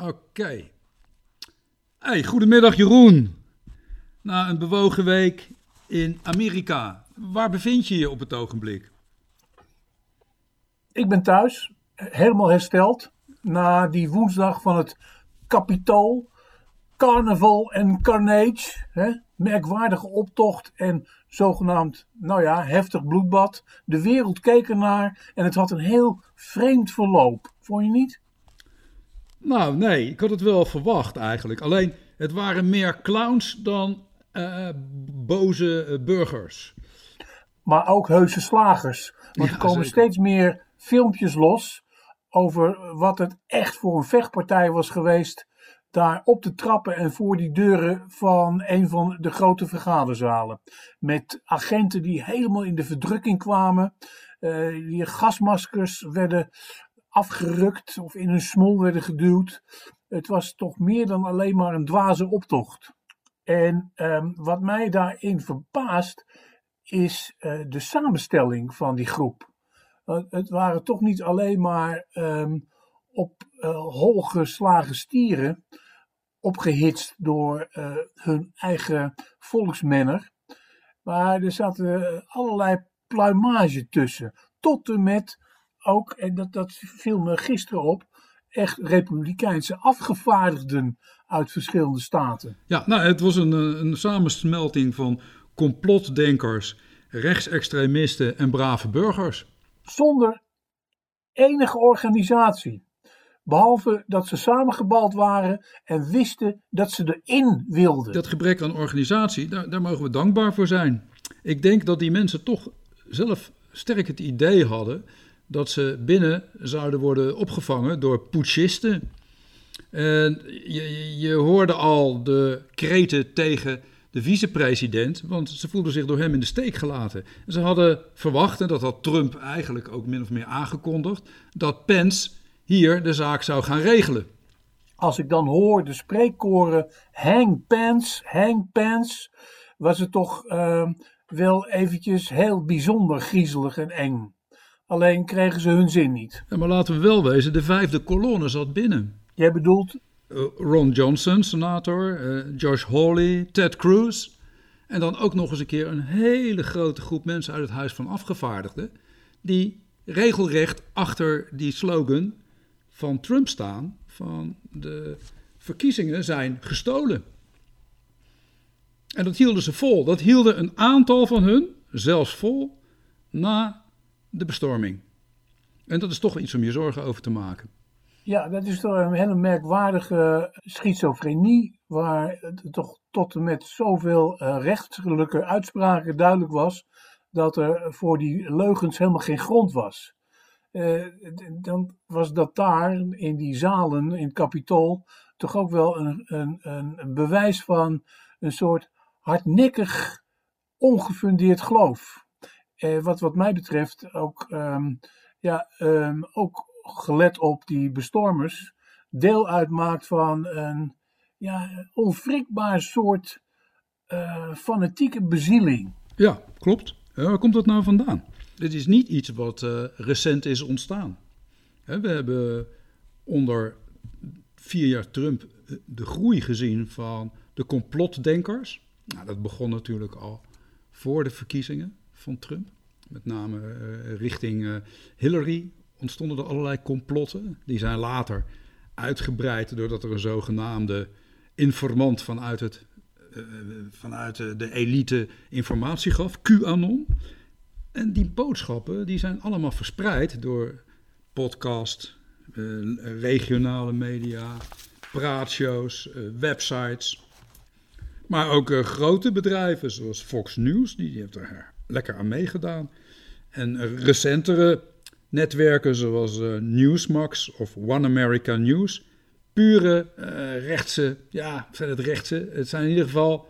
Oké. Hey, goedemiddag Jeroen. Na een bewogen week in Amerika. Waar bevind je je op het ogenblik? Ik ben thuis, helemaal hersteld. Na die woensdag van het Capitool, Carnaval en Carnage. Hè? Merkwaardige optocht en zogenaamd, nou ja, heftig bloedbad. De wereld keek ernaar en het had een heel vreemd verloop. Vond je niet? Nou, nee, ik had het wel verwacht eigenlijk. Alleen, het waren meer clowns dan uh, boze uh, burgers. Maar ook heuse slagers. Want Ja, er komen zeker. steeds meer filmpjes los over wat het echt voor een vechtpartij was geweest. Daar op de trappen en voor die deuren van een van de grote vergaderzalen. Met agenten die helemaal in de verdrukking kwamen. eh, die gasmaskers werden afgerukt of in hun smol werden geduwd. Het was toch meer dan alleen maar een dwaze optocht. En ehm, wat mij daarin verbaast, is eh, de samenstelling van die groep. Eh, het waren toch niet alleen maar ehm, op eh holgeslagen stieren, opgehitst door hun eigen volksmenner. Maar er zaten allerlei pluimage tussen. Tot en met ook, en dat, dat viel me gisteren op, echt republikeinse afgevaardigden uit verschillende staten. Ja, nou, het was een, eh, een samensmelting van complotdenkers, rechtsextremisten en brave burgers. zonder enige organisatie. Behalve dat ze samengebald waren en wisten dat ze erin wilden. Dat gebrek aan organisatie, daar, daar mogen we dankbaar voor zijn. Ik denk dat die mensen toch zelf sterk het idee hadden dat ze binnen zouden worden opgevangen door putschisten. En je, je- hoorde al de kreten tegen de vicepresident, want ze voelden zich door hem in de steek gelaten. En ze hadden verwacht, en dat had Trump eigenlijk ook min of meer aangekondigd, dat Pence hier de zaak zou gaan regelen. Als ik dan hoor de spreekkoren hang pants, hang pants, was het toch ehm, wel eventjes heel bijzonder griezelig en eng. Alleen kregen ze hun zin niet. Ja, maar laten we wel wezen, de vijfde kolonne zat binnen. Jij bedoelt, Uh, Ron Johnson, senator, uh, Josh Hawley, Ted Cruz. En dan ook nog eens een keer een hele grote groep mensen uit het Huis van Afgevaardigden. die regelrecht achter die slogan van Trump staan: van de verkiezingen zijn gestolen. En dat hielden ze vol. Dat hielden een aantal van hun zelfs vol na de bestorming. En dat is toch iets om je zorgen over te maken. ja, dat is toch een hele merkwaardige schizofrenie, waar het toch tot en met zoveel eh, rechtelijke uitspraken duidelijk was dat er voor die leugens helemaal geen grond was. Eh, dan was dat daar, in die zalen, in het kapitool, toch ook wel een, een, een bewijs van een soort hardnekkig, ongefundeerd geloof. Eh, wat wat mij betreft ook, ehm, ja, ehm, ook gelet op die bestormers, deel uitmaakt van een ja, onwrikbaar soort eh, fanatieke bezieling. Ja, klopt. Ja, waar komt dat nou vandaan? Dit is niet iets wat eh, recent is ontstaan. Hè, we hebben onder vier jaar Trump eh, de groei gezien van de complotdenkers. Nou, dat begon natuurlijk al voor de verkiezingen van Trump. Met name eh, richting eh, Hillary ontstonden er allerlei complotten. Die zijn later uitgebreid doordat er een zogenaamde informant vanuit, het, eh, vanuit de- elite informatie gaf, QAnon. En die boodschappen die zijn allemaal verspreid door podcast, regionale media, praatshows, websites. Maar ook grote bedrijven zoals Fox News, die heeft er lekker aan meegedaan. En recentere netwerken zoals eh, Newsmax of One America News. Pure eh, rechtse, ja, zijn het rechtse? Het zijn in ieder geval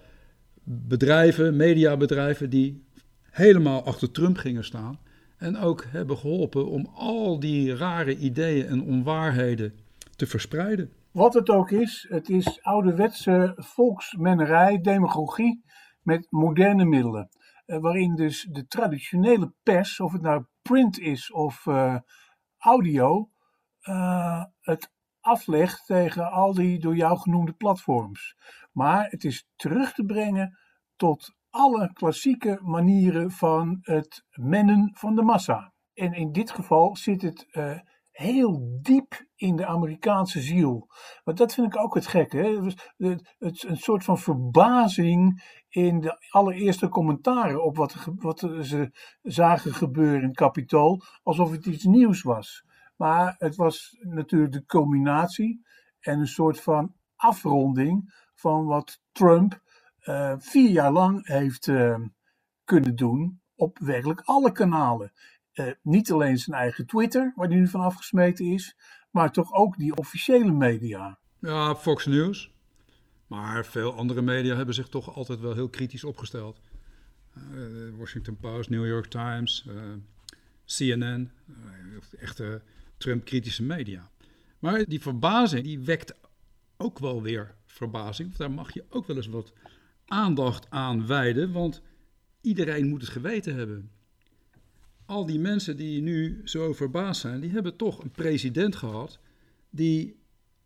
bedrijven, mediabedrijven die helemaal achter Trump gingen staan. En ook hebben geholpen om al die rare ideeën en onwaarheden te verspreiden. Wat het ook is, het is ouderwetse volksmennerij, demagogie met moderne middelen. Eh, waarin dus de traditionele pers, of het nou print is of eh, audio, eh, het aflegt tegen al die door jou genoemde platforms. Maar het is terug te brengen tot alle klassieke manieren van het mennen van de massa. En in dit geval zit het heel diep in de Amerikaanse ziel. Want dat vind ik ook het gekke. Hè? Het, het, een soort van verbazing in de allereerste commentaren op wat, wat ze zagen gebeuren in het Capitool, alsof het iets nieuws was. Maar het was natuurlijk de culminatie en een soort van afronding van wat Trump uh, vier jaar lang heeft uh, kunnen doen op werkelijk alle kanalen. Uh, niet alleen zijn eigen Twitter, waar hij nu van afgesmeten is, maar toch ook die officiële media. Ja, Fox News. Maar veel andere media hebben zich toch altijd wel heel kritisch opgesteld. Washington Post, New York Times, CNN, echte Trump-kritische media. Maar die verbazing, die wekt ook wel weer verbazing. Daar mag je ook wel eens wat aandacht aan wijden, want iedereen moet het geweten hebben. Al die mensen die nu zo verbaasd zijn, die hebben toch een president gehad die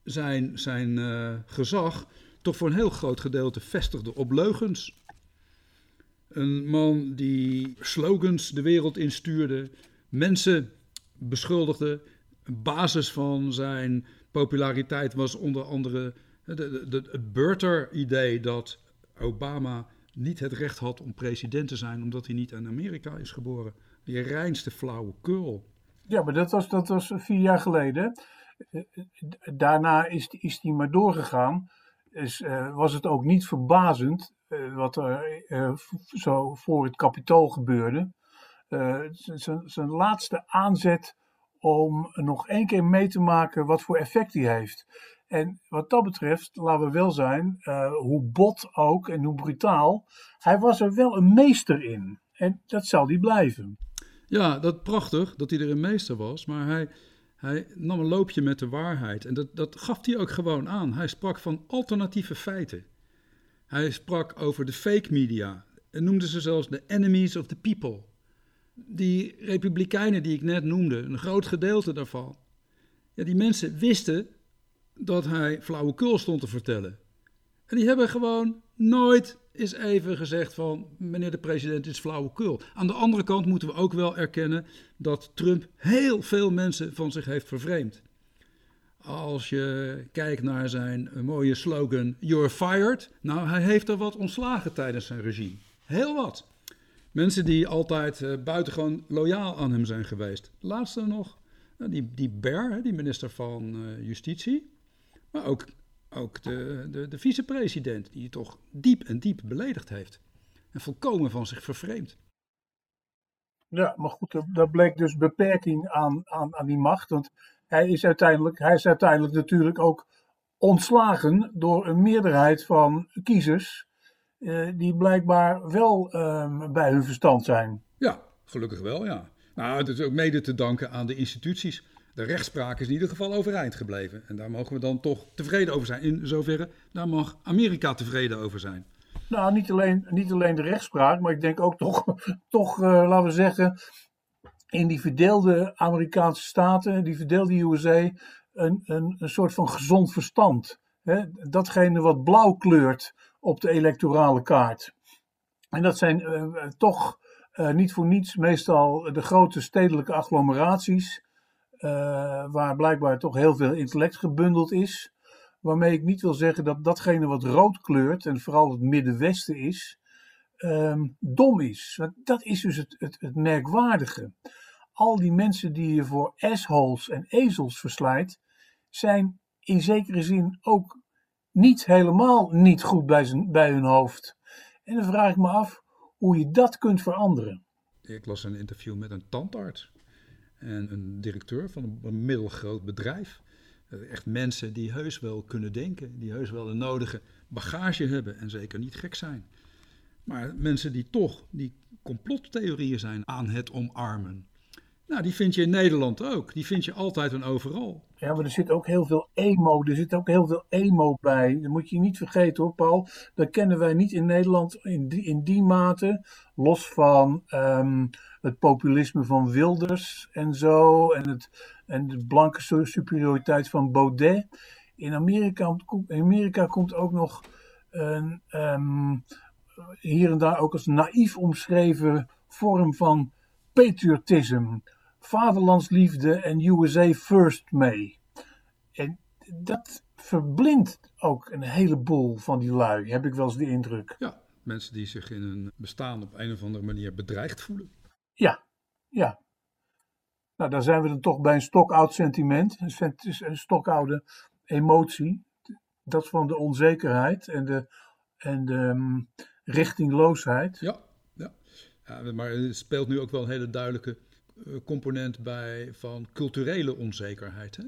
zijn, zijn uh, gezag toch voor een heel groot gedeelte vestigde op leugens. Een man die slogans de wereld instuurde, mensen beschuldigde. Een basis van zijn populariteit was onder andere het Burter-idee dat Obama niet het recht had om president te zijn omdat hij niet in Amerika is geboren. Die reinste flauwekul. Ja, maar dat was, dat was vier jaar geleden. Daarna is, is die maar doorgegaan. Dus, uh, was het ook niet verbazend wat er zo voor het kapitool gebeurde. zijn laatste aanzet om nog één keer mee te maken wat voor effect hij heeft. En wat dat betreft, laten we wel zijn, hoe bot ook en hoe brutaal, hij was er wel een meester in. En dat zal hij blijven. Ja, dat prachtig dat hij er een meester was, maar hij, hij nam een loopje met de waarheid. En dat, dat gaf hij ook gewoon aan. Hij sprak van alternatieve feiten. Hij sprak over de fake media en noemde ze zelfs de enemies of the people. Die republikeinen die ik net noemde, een groot gedeelte daarvan. Ja, die mensen wisten dat hij flauwekul stond te vertellen. En die hebben gewoon nooit eens even gezegd van meneer de president is flauwekul. Aan de andere kant moeten we ook wel erkennen dat Trump heel veel mensen van zich heeft vervreemd. Als je kijkt naar zijn mooie slogan You're fired. Nou, hij heeft er wat ontslagen tijdens zijn regime. Heel wat. Mensen die altijd uh, buitengewoon loyaal aan hem zijn geweest. Laatste nog, uh, die, die Bear, die minister van uh, Justitie. Maar ook, ook de, de, de vicepresident, die je toch diep en diep beledigd heeft. En volkomen van zich vervreemd. Ja, maar goed, daar bleek dus beperking aan, aan, aan die macht. Want hij is, uiteindelijk, hij is uiteindelijk natuurlijk ook ontslagen door een meerderheid van kiezers. Eh, die blijkbaar wel eh, bij hun verstand zijn. Ja, gelukkig wel, ja. Nou, het is ook mede te danken aan de instituties de rechtspraak is in ieder geval overeind gebleven. En daar mogen we dan toch tevreden over zijn. In zoverre, daar mag Amerika tevreden over zijn. Nou, niet alleen, niet alleen de rechtspraak, maar ik denk ook toch, toch uh, laten we zeggen, in die verdeelde Amerikaanse staten, die verdeelde USA, een, een, een soort van gezond verstand. Hè? Datgene wat blauw kleurt op de electorale kaart. En dat zijn uh, toch uh, niet voor niets meestal de grote stedelijke agglomeraties waar blijkbaar toch heel veel intellect gebundeld is. Waarmee ik niet wil zeggen dat datgene wat rood kleurt, en vooral het Middenwesten is, um, dom is. Dat is dus het, het, het merkwaardige. Al die mensen die je voor assholes en ezels verslijt, zijn in zekere zin ook niet helemaal niet goed bij, bij hun hoofd. En dan vraag ik me af hoe je dat kunt veranderen. Ik las een interview met een tandarts en een directeur van een middelgroot bedrijf. Eh, echt mensen die heus wel kunnen denken, die heus wel de nodige bagage hebben en zeker niet gek zijn. Maar mensen die toch die complottheorieën zijn aan het omarmen. Nou, die vind je in Nederland ook. Die vind je altijd en overal. Ja, maar er zit ook heel veel emo. Er zit ook heel veel emo bij. Dat moet je niet vergeten hoor, Paul. Dat kennen wij niet in Nederland in die, in die mate. Los van ehm, het populisme van Wilders en zo. En, het, en de blanke superioriteit van Baudet. In Amerika, in Amerika komt ook nog een, ehm, hier en daar ook als naïef omschreven vorm van patriotisme vaderlandsliefde en USA First mee. En dat verblindt ook een heleboel van die lui, heb ik wel eens de indruk. Ja, mensen die zich in hun bestaan op een of andere manier bedreigd voelen. Ja, ja. Nou, dan zijn we dan toch bij een stokoud sentiment, een stokoude emotie. Dat van de onzekerheid en de, en de um, richtingloosheid. Ja, ja. ja, maar het speelt nu ook wel een hele duidelijke component bij van culturele onzekerheid. Hè?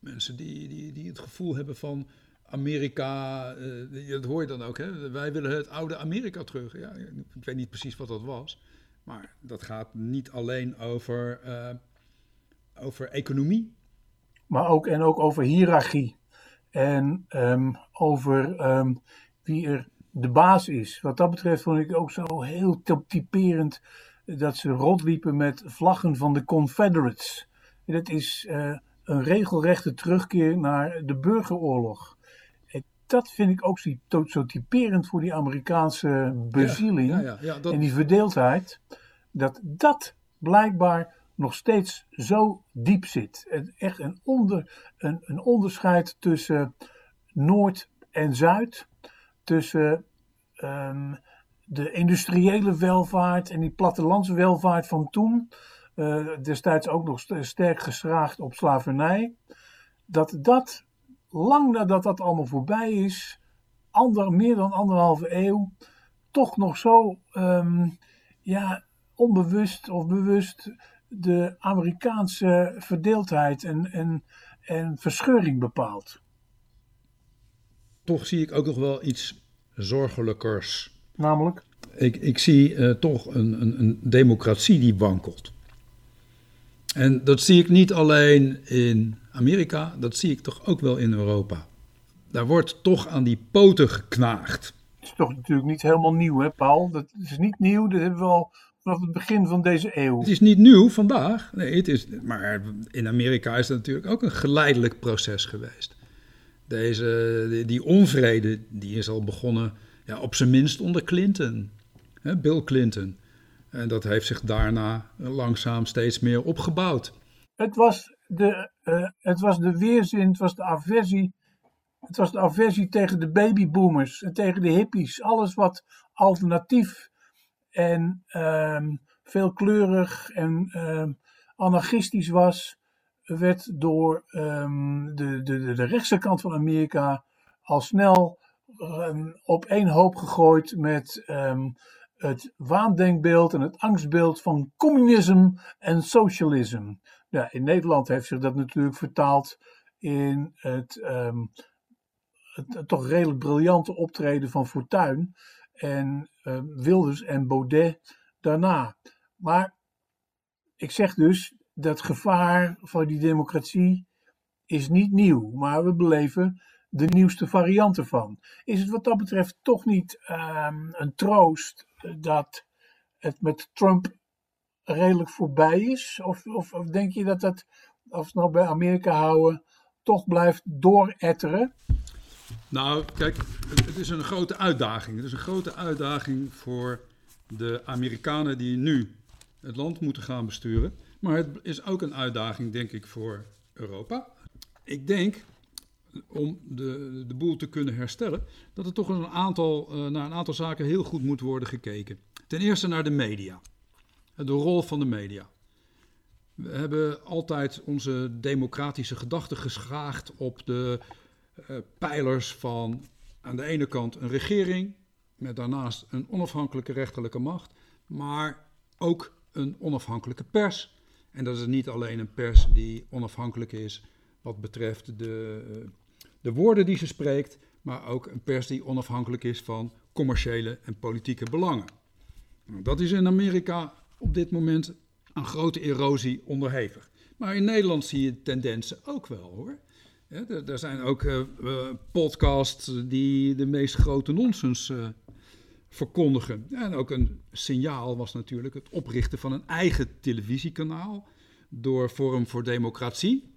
Mensen die, die, die het gevoel hebben van Amerika, uh, dat hoor je dan ook, hè? wij willen het oude Amerika terug. Ja, ik weet niet precies wat dat was, maar dat gaat niet alleen over, uh, over economie. Maar ook, en ook over hiërarchie en um, over um, wie er de baas is. Wat dat betreft vond ik ook zo heel typerend dat ze rondliepen met vlaggen van de Confederates. Dat is uh, een regelrechte terugkeer naar de burgeroorlog. En dat vind ik ook zo, zo typerend voor die Amerikaanse bezieling ja, ja, ja, dat... en die verdeeldheid. Dat dat blijkbaar nog steeds zo diep zit. En echt een, onder, een, een onderscheid tussen Noord en Zuid. Tussen um, de industriële welvaart en die plattelandswelvaart van toen, uh, destijds ook nog sterk geschraagd op slavernij, dat dat lang nadat dat allemaal voorbij is, ander, meer dan anderhalve eeuw, toch nog zo um, ja, onbewust of bewust de Amerikaanse verdeeldheid en, en, en verscheuring bepaalt. Toch zie ik ook nog wel iets zorgelijkers Namelijk? Ik, ik zie uh, toch een, een, een, democratie die wankelt. En dat zie ik niet alleen in Amerika, dat zie ik toch ook wel in Europa. Daar wordt toch aan die poten geknaagd. Het is toch natuurlijk niet helemaal nieuw, hè, Paul? Dat is niet nieuw, dat hebben we al vanaf het begin van deze eeuw. Het is niet nieuw vandaag, nee, het is, maar in Amerika is dat natuurlijk ook een geleidelijk proces geweest. Deze, die, die onvrede die is al begonnen ja, op zijn minst onder Clinton, hè, Bill Clinton. En dat heeft zich daarna langzaam steeds meer opgebouwd. Het was de, uh, het was de weerzin, het was de aversie. Het was de aversie tegen de babyboomers en tegen de hippies. Alles wat alternatief en um, veelkleurig en um, anarchistisch was, werd door um, de, de, de rechtse kant van Amerika al snel um, op één hoop gegooid met um, het waandenkbeeld en het angstbeeld van communisme en socialisme. Ja, in Nederland heeft zich dat natuurlijk vertaald in het, um, het, toch redelijk briljante optreden van Fortuyn en Wilders en Baudet daarna. Maar ik zeg dus, dat gevaar van die democratie is niet nieuw, maar we beleven de nieuwste variant ervan. Is het wat dat betreft toch niet um, een troost dat het met Trump redelijk voorbij is? Of, of, of denk je dat dat, als we nou bij Amerika houden, toch blijft dooretteren? Nou, kijk, het is een grote uitdaging. Het is een grote uitdaging voor de Amerikanen die nu het land moeten gaan besturen. Maar het is ook een uitdaging, denk ik, voor Europa. Ik denk om de, de boel te kunnen herstellen, dat er toch een aantal, uh, naar een aantal zaken heel goed moet worden gekeken. Ten eerste naar de media, de rol van de media. We hebben altijd onze democratische gedachten geschaagd op de uh, pijlers van aan de ene kant een regering, met daarnaast een onafhankelijke rechterlijke macht, maar ook een onafhankelijke pers. En dat is niet alleen een pers die onafhankelijk is wat betreft de uh, de woorden die ze spreekt, maar ook een pers die onafhankelijk is van commerciële en politieke belangen. Nou, dat is in Amerika op dit moment aan grote erosie onderhevig. Maar in Nederland zie je tendensen ook wel hoor. Ja, er, zijn ook uh, podcasts die de meest grote nonsens uh, verkondigen. en ook een signaal was natuurlijk het oprichten van een eigen televisiekanaal door Forum voor Democratie.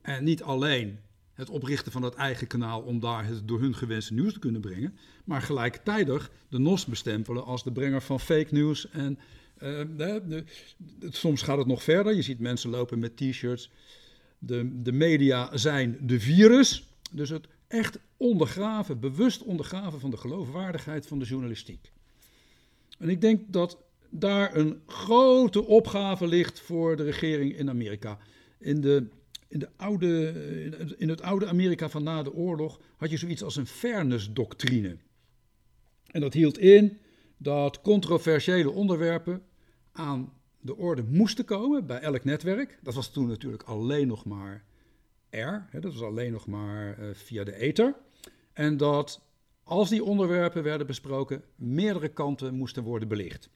En niet alleen het oprichten van dat eigen kanaal om daar het door hun gewenste nieuws te kunnen brengen, maar gelijktijdig de NOS bestempelen als de brenger van fake nieuws. En de, de, soms gaat het nog verder. Je ziet mensen lopen met t-shirts. De, de media zijn de virus. Dus het echt ondergraven, bewust ondergraven van de geloofwaardigheid van de journalistiek. En ik denk dat daar een grote opgave ligt voor de regering in Amerika. In, de, in, de oude, in het oude Amerika van na de oorlog had je zoiets als een fairness-doctrine. En dat hield in dat controversiële onderwerpen aan de orde moesten komen bij elk netwerk. Dat was toen natuurlijk alleen nog maar R, hè, dat was alleen nog maar uh, via de ether. En dat als die onderwerpen werden besproken, meerdere kanten moesten worden belicht.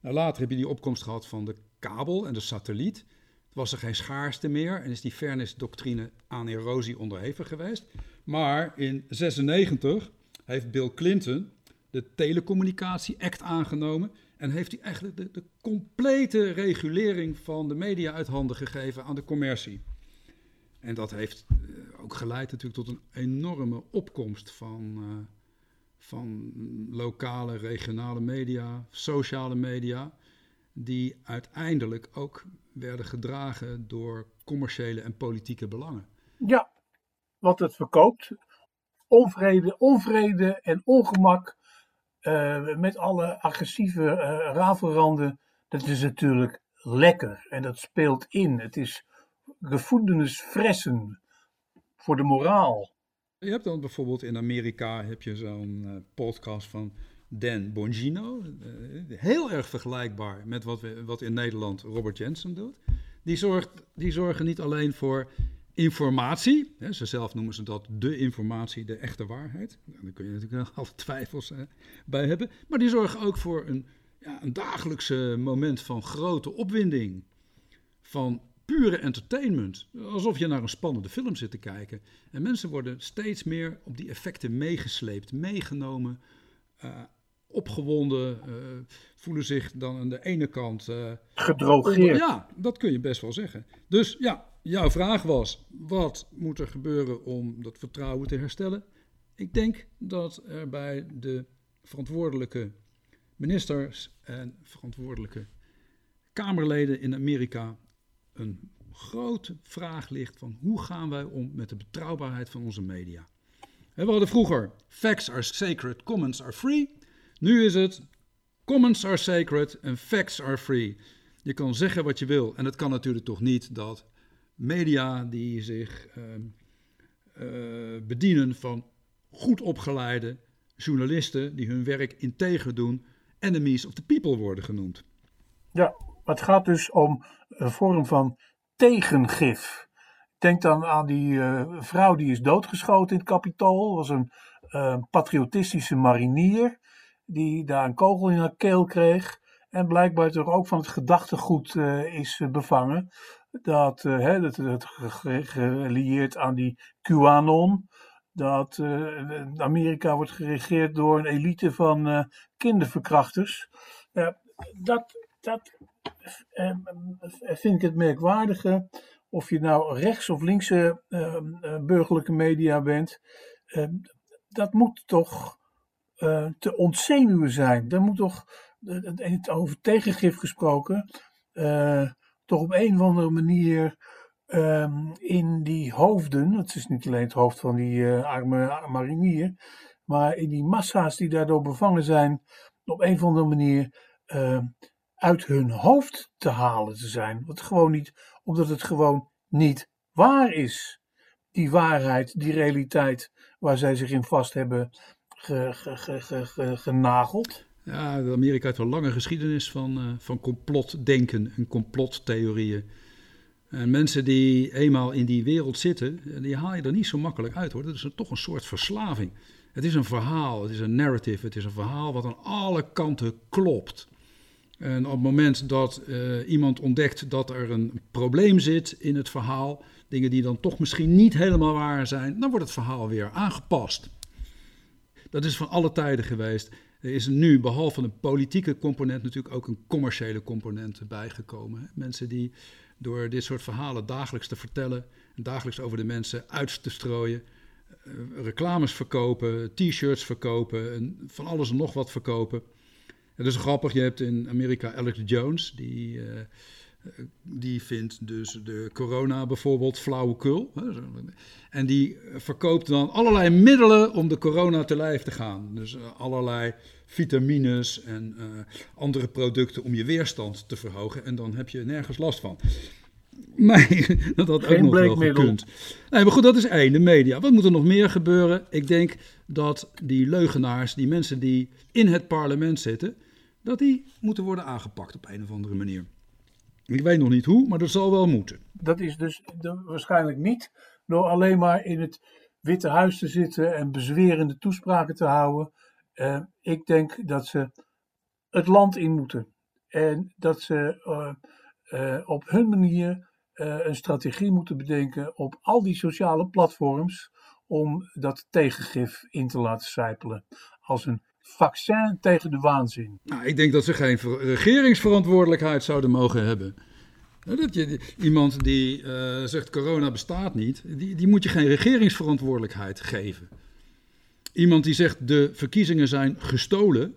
Nou, later heb je die opkomst gehad van de kabel en de satelliet. Was er geen schaarste meer en is die fairness-doctrine aan erosie onderhevig geweest. Maar in 96 heeft Bill Clinton de Telecommunicatie Act aangenomen en heeft hij eigenlijk de, de complete regulering van de media uit handen gegeven aan de commercie. En dat heeft eh, ook geleid natuurlijk tot een enorme opkomst van, uh, van lokale, regionale media, sociale media, die uiteindelijk ook werden gedragen door commerciële en politieke belangen. Ja, wat het verkoopt. Onvrede, onvrede en ongemak uh, met alle agressieve uh, rafelranden. Dat is natuurlijk lekker en dat speelt in. Het is gevoelens fressen voor de moraal. Je hebt dan bijvoorbeeld in Amerika heb je zo'n uh, podcast van Dan Bongino. Uh, heel erg vergelijkbaar met wat, we, wat in Nederland Robert Jensen doet. Die, zorgt, die zorgen niet alleen voor informatie. Hè, ze zelf noemen ze dat de informatie, de echte waarheid. Daar kun je natuurlijk altijd twijfels uh, bij hebben. Maar die zorgen ook voor een, ja, een dagelijkse moment van grote opwinding. Van pure entertainment. Alsof je naar een spannende film zit te kijken. En mensen worden steeds meer op die effecten meegesleept, meegenomen, uh, opgewonden, uh, voelen zich dan aan de ene kant. Uh, Gedrogeerd. ja, dat kun je best wel zeggen. Dus ja, jouw vraag was: wat moet er gebeuren om dat vertrouwen te herstellen? Ik denk dat er bij de verantwoordelijke ministers en verantwoordelijke Kamerleden in Amerika een grote vraag ligt van hoe gaan wij om met de betrouwbaarheid van onze media. We hadden vroeger facts are sacred, comments are free. Nu is het comments are sacred en facts are free. Je kan zeggen wat je wil en het kan natuurlijk toch niet dat media die zich uh, uh, bedienen van goed opgeleide journalisten die hun werk integer doen, enemies of the people worden genoemd. Ja, het gaat dus om een vorm van tegengif. Denk dan aan die uh, vrouw die is doodgeschoten in het kapitool. was een uh, patriotistische marinier die daar een kogel in haar keel kreeg. En blijkbaar toch ook van het gedachtegoed uh, is bevangen. Dat, hè, dat, dat gelieerd aan die QAnon. Dat Amerika wordt geregeerd door een elite van kinderverkrachters. dat, dat vind ik het merkwaardige of je nou rechts of linkse eh, burgerlijke media bent. Dat moet toch uh, te ontzenuwen zijn. Dat moet toch, het over tegengif gesproken, uh, toch op een of andere manier in die hoofden, het is niet alleen het hoofd van die arme marinier, maar in die massa's die daardoor bevangen zijn, op een of andere manier uit hun hoofd te halen te zijn. Wat gewoon niet, omdat het gewoon niet waar is. Die waarheid, die realiteit waar zij zich in vast hebben genageld. Ja, Amerika heeft een lange geschiedenis van, uh, van complotdenken en complottheorieën. En mensen die eenmaal in die wereld zitten, die haal je er niet zo makkelijk uit hoor. Dat is toch een soort verslaving. Het is een verhaal, het is een narrative, het is een verhaal wat aan alle kanten klopt. En op het moment dat uh, iemand ontdekt dat er een probleem zit in het verhaal, dingen die dan toch misschien niet helemaal waar zijn, dan wordt het verhaal weer aangepast. Dat is van alle tijden geweest. Er is nu, behalve een politieke component, natuurlijk ook een commerciële component bijgekomen. Mensen die door dit soort verhalen dagelijks te vertellen, dagelijks over de mensen uit te strooien, eh, reclames verkopen, t-shirts verkopen, en van alles en nog wat verkopen. Het is grappig, je hebt in Amerika Alex Jones, die, uh, die vindt dus de corona bijvoorbeeld flauwekul. En die verkoopt dan allerlei middelen om de corona te lijf te gaan. Dus uh, allerlei vitamines en uh, andere producten om je weerstand te verhogen. En dan heb je nergens last van. Nee, dat had ook nog wel gekund. Nee, maar goed, dat is één, de media. Wat moet er nog meer gebeuren? Ik denk dat die leugenaars, die mensen die in het parlement zitten, dat die moeten worden aangepakt op een of andere manier. Ik weet nog niet hoe, maar dat zal wel moeten. Dat is dus waarschijnlijk niet door alleen maar in het Witte Huis te zitten en bezwerende toespraken te houden. Uh, ik denk dat ze het land in moeten. En dat ze uh, uh, op hun manier een strategie moeten bedenken op al die sociale platforms om dat tegengif in te laten sijpelen. Als een vaccin tegen de waanzin. Nou, ik denk dat ze geen regeringsverantwoordelijkheid zouden mogen hebben. Dat je, iemand die uh, zegt corona bestaat niet, die, die moet je geen regeringsverantwoordelijkheid geven. Iemand die zegt de verkiezingen zijn gestolen,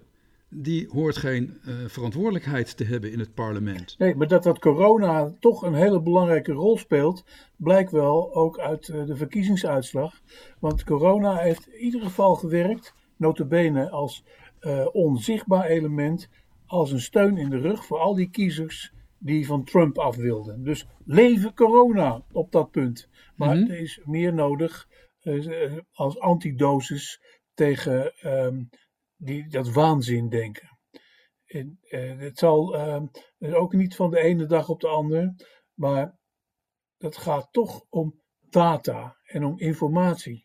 die hoort geen uh, verantwoordelijkheid te hebben in het parlement. Nee, maar dat dat corona toch een hele belangrijke rol speelt, blijkt wel ook uit uh, de verkiezingsuitslag. Want corona heeft in ieder geval gewerkt notabene als uh, onzichtbaar element, als een steun in de rug voor al die kiezers die van Trump af wilden. Dus leven corona op dat punt. Maar mm-hmm. er is meer nodig uh, als antidosis tegen um, die, dat waanzindenken. En, uh, het zal uh, ook niet van de ene dag op de andere, maar het gaat toch om data en om informatie.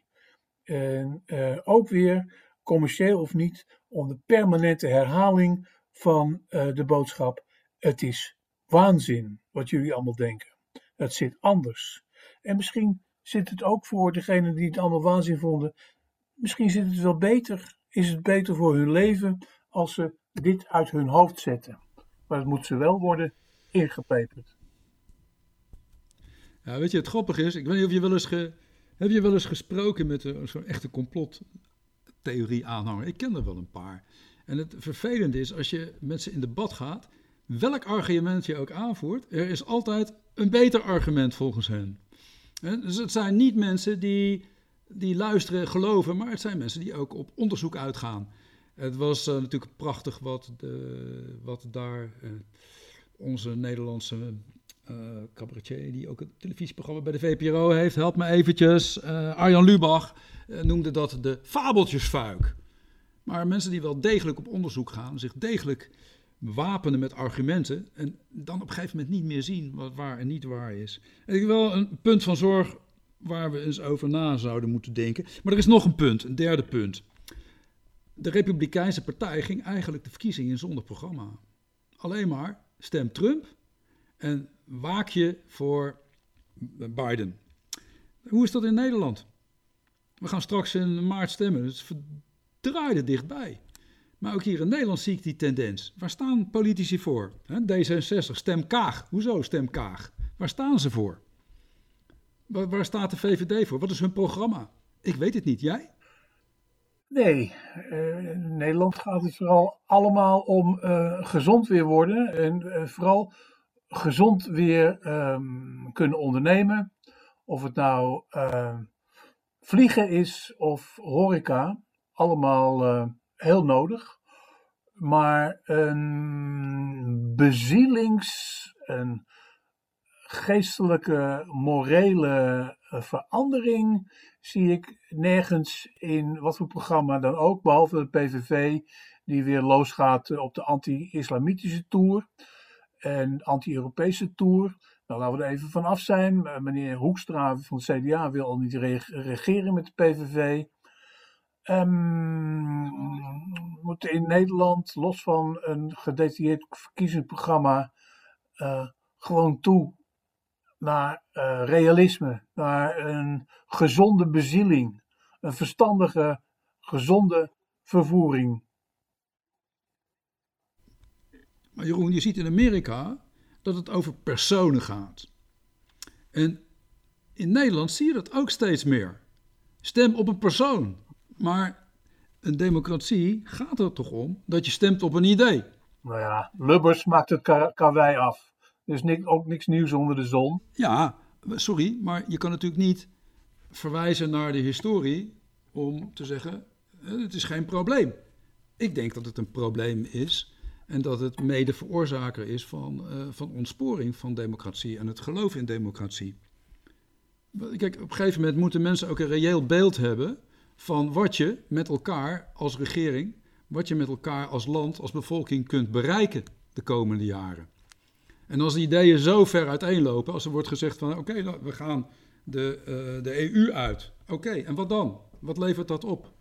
En ook weer commercieel of niet, om de permanente herhaling van uh, de boodschap: het is waanzin wat jullie allemaal denken. Het zit anders. En misschien zit het ook voor degenen die het allemaal waanzin vonden. Misschien zit het wel beter, is het beter voor hun leven als ze dit uit hun hoofd zetten. Maar het moet ze wel worden ingepeperd. Ja, weet je, het grappige is, ik weet niet of je wel eens, ge, heb je wel eens gesproken met zo'n echte complot theorie aanhanger. Ik ken er wel een paar. En het vervelende is, als je met ze in debat gaat, welk argument je ook aanvoert, er is altijd een beter argument volgens hen. Dus het zijn niet mensen die, die luisteren, geloven, maar het zijn mensen die ook op onderzoek uitgaan. Het was uh, natuurlijk prachtig wat, de, wat daar uh, onze Nederlandse uh, cabaretier, die ook een televisieprogramma bij de VPRO heeft, help me eventjes, Arjan Lubach, uh, noemde dat de fabeltjesfuik. Maar mensen die wel degelijk op onderzoek gaan, zich degelijk wapenen met argumenten en dan op een gegeven moment niet meer zien wat waar en niet waar is. Ik wel een punt van zorg waar we eens over na zouden moeten denken. Maar er is nog een punt, een derde punt. De Republikeinse Partij ging eigenlijk de verkiezingen in zonder programma. Alleen maar stem Trump en waak je voor Biden. Hoe is dat in Nederland? We gaan straks in maart stemmen. Het is verdraaide dichtbij. Maar ook hier in Nederland zie ik die tendens. Waar staan politici voor? D66, stem Kaag. Hoezo stem Kaag? Waar staan ze voor? Waar, staat de VVD voor? Wat is hun programma? Ik weet het niet. Jij? Nee, in Nederland gaat het vooral allemaal om uh, gezond weer worden. En uh, vooral gezond weer um, kunnen ondernemen. Of het nou ehm, Vliegen is of horeca, allemaal uh, heel nodig. Maar een bezielings- een geestelijke, morele uh, verandering zie ik nergens in wat voor programma dan ook, behalve de PVV, die weer losgaat op de anti-islamitische tour en anti-Europese tour. Nou, laten we er even van af zijn. Meneer Hoekstra van het CDA wil al niet regeren met de PVV. Um, moeten in Nederland, los van een gedetailleerd verkiezingsprogramma, uh, gewoon toe naar uh, realisme, naar een gezonde bezieling, een verstandige, gezonde vervoering. Maar Jeroen, je ziet in Amerika dat het over personen gaat. En in Nederland zie je dat ook steeds meer. Stem op een persoon. Maar een democratie gaat er toch om dat je stemt op een idee. Nou ja, Lubbers maakt het karwei af. Dus niks, ook niks nieuws onder de zon. Ja, sorry, maar je kan natuurlijk niet verwijzen naar de historie om te zeggen: het is geen probleem. Ik denk dat het een probleem is en dat het mede veroorzaker is van, uh, van ontsporing van democratie en het geloof in democratie. Kijk, op een gegeven moment moeten mensen ook een reëel beeld hebben van wat je met elkaar als regering, wat je met elkaar als land, als bevolking kunt bereiken de komende jaren. En als de ideeën zo ver uiteenlopen, als er wordt gezegd van oké, nou, we gaan de, uh, de EU uit. Oké, en wat dan? Wat levert dat op?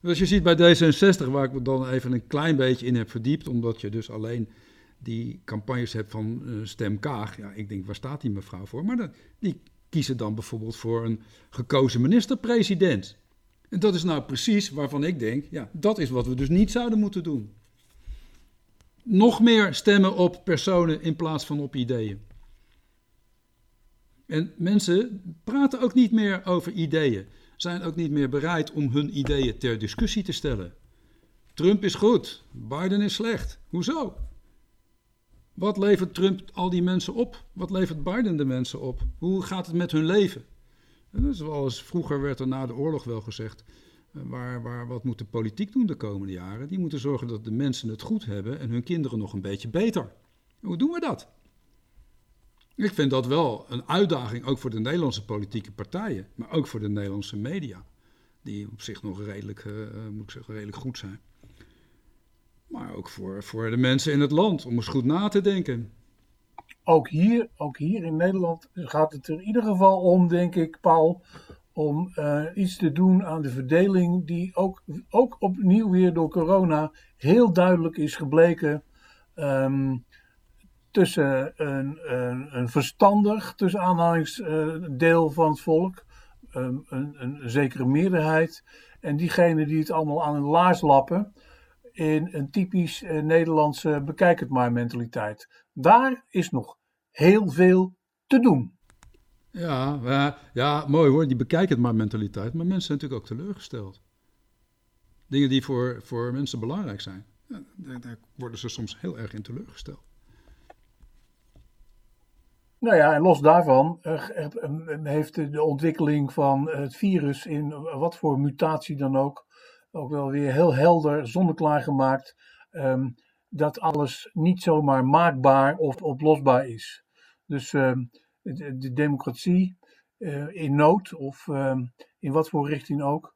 Dus je ziet bij D66, waar ik me dan even een klein beetje in heb verdiept, omdat je dus alleen die campagnes hebt van uh, Stem Kaag. Ja, ik denk, waar staat die mevrouw voor? Maar die kiezen dan bijvoorbeeld voor een gekozen minister-president. En dat is nou precies waarvan ik denk, ja, dat is wat we dus niet zouden moeten doen. Nog meer stemmen op personen in plaats van op ideeën. En mensen praten ook niet meer over ideeën, zijn ook niet meer bereid om hun ideeën ter discussie te stellen. Trump is goed, Biden is slecht. Hoezo? Wat levert Trump al die mensen op? Wat levert Biden de mensen op? Hoe gaat het met hun leven? zoals vroeger werd er na de oorlog wel gezegd, eh, waar, waar, wat moet de politiek doen de komende jaren? Die moeten zorgen dat de mensen het goed hebben en hun kinderen nog een beetje beter. Hoe doen we dat? Ik vind dat wel een uitdaging, ook voor de Nederlandse politieke partijen, maar ook voor de Nederlandse media, die op zich nog redelijk, uh, moet ik zeggen, redelijk goed zijn. Maar ook voor, voor de mensen in het land, om eens goed na te denken ook hier, ook hier in Nederland gaat het er in ieder geval om, denk ik, Paul, om uh, iets te doen aan de verdeling die ook, ook opnieuw weer door corona heel duidelijk is gebleken um, tussen een, een, een, verstandig, tussen aanhalingsdeel uh, van het volk, um, een, een, zekere meerderheid, en diegenen die het allemaal aan hun laars lappen in een typisch uh, Nederlandse bekijk het maar mentaliteit. Daar is nog heel veel te doen. Ja, ja, mooi hoor, die bekijk het maar mentaliteit. Maar mensen zijn natuurlijk ook teleurgesteld. Dingen die voor, voor mensen belangrijk zijn, daar worden ze soms heel erg in teleurgesteld. Nou ja, en los daarvan eh, heeft de ontwikkeling van het virus in wat voor mutatie dan ook, ook wel weer heel helder zonneklaar gemaakt. Um, dat alles niet zomaar maakbaar of oplosbaar is. Dus ehm, de, de, democratie uh, in nood of ehm, in wat voor richting ook,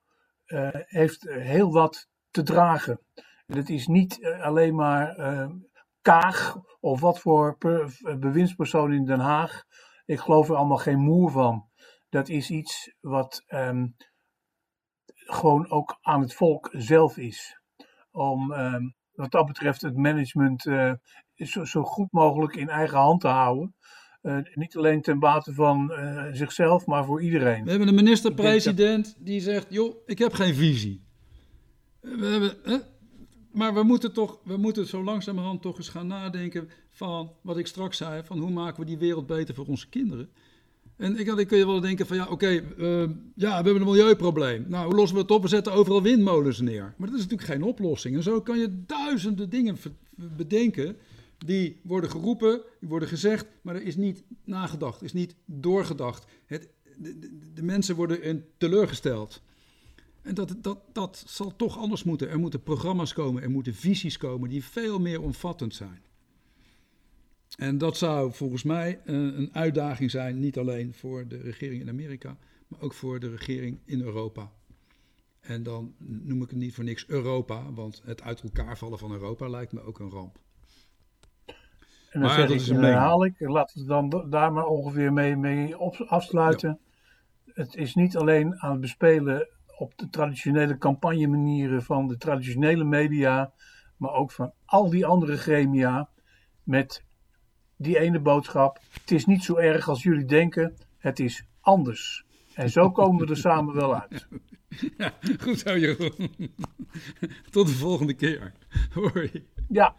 heeft heel wat te dragen. En het is niet alleen maar ehm, Kaag of wat voor bewindspersoon in Den Haag. Ik geloof er allemaal geen moer van. Dat is iets wat um, gewoon ook aan het volk zelf is. Om wat dat betreft het management uh, zo, zo, goed mogelijk in eigen hand te houden. Uh, niet alleen ten bate van uh, zichzelf, maar voor iedereen. We hebben een minister-president die zegt: joh, ik heb geen visie. We hebben, hè? Maar we moeten toch, we moeten zo langzamerhand toch eens gaan nadenken van wat ik straks zei: van hoe maken we die wereld beter voor onze kinderen? En ik, dan kun je wel denken van ja, oké, uh, ja, we hebben een milieuprobleem. Nou, hoe lossen we het op? We zetten overal windmolens neer. Maar dat is natuurlijk geen oplossing. En zo kan je duizenden dingen bedenken die worden geroepen, die worden gezegd, maar er is niet nagedacht, is niet doorgedacht. Het, de, de, de, mensen worden teleurgesteld. En dat, dat, dat zal toch anders moeten. Er moeten programma's komen, er moeten visies komen die veel meer omvattend zijn. En dat zou volgens mij een, een uitdaging zijn, niet alleen voor de regering in Amerika, maar ook voor de regering in Europa. En dan noem ik het niet voor niks Europa, want het uit elkaar vallen van Europa lijkt me ook een ramp. En dan maar zeg dat ik, is een herhaal ik, laten we dan daar maar ongeveer mee, mee op, afsluiten. Het is niet alleen aan het bespelen op de traditionele campagnemanieren van de traditionele media, maar ook van al die andere gremia, met die ene boodschap: het is niet zo erg als jullie denken, het is anders. En zo komen we er samen wel uit. Ja, goed zo Jeroen. Tot de volgende keer. Hoi. Ja.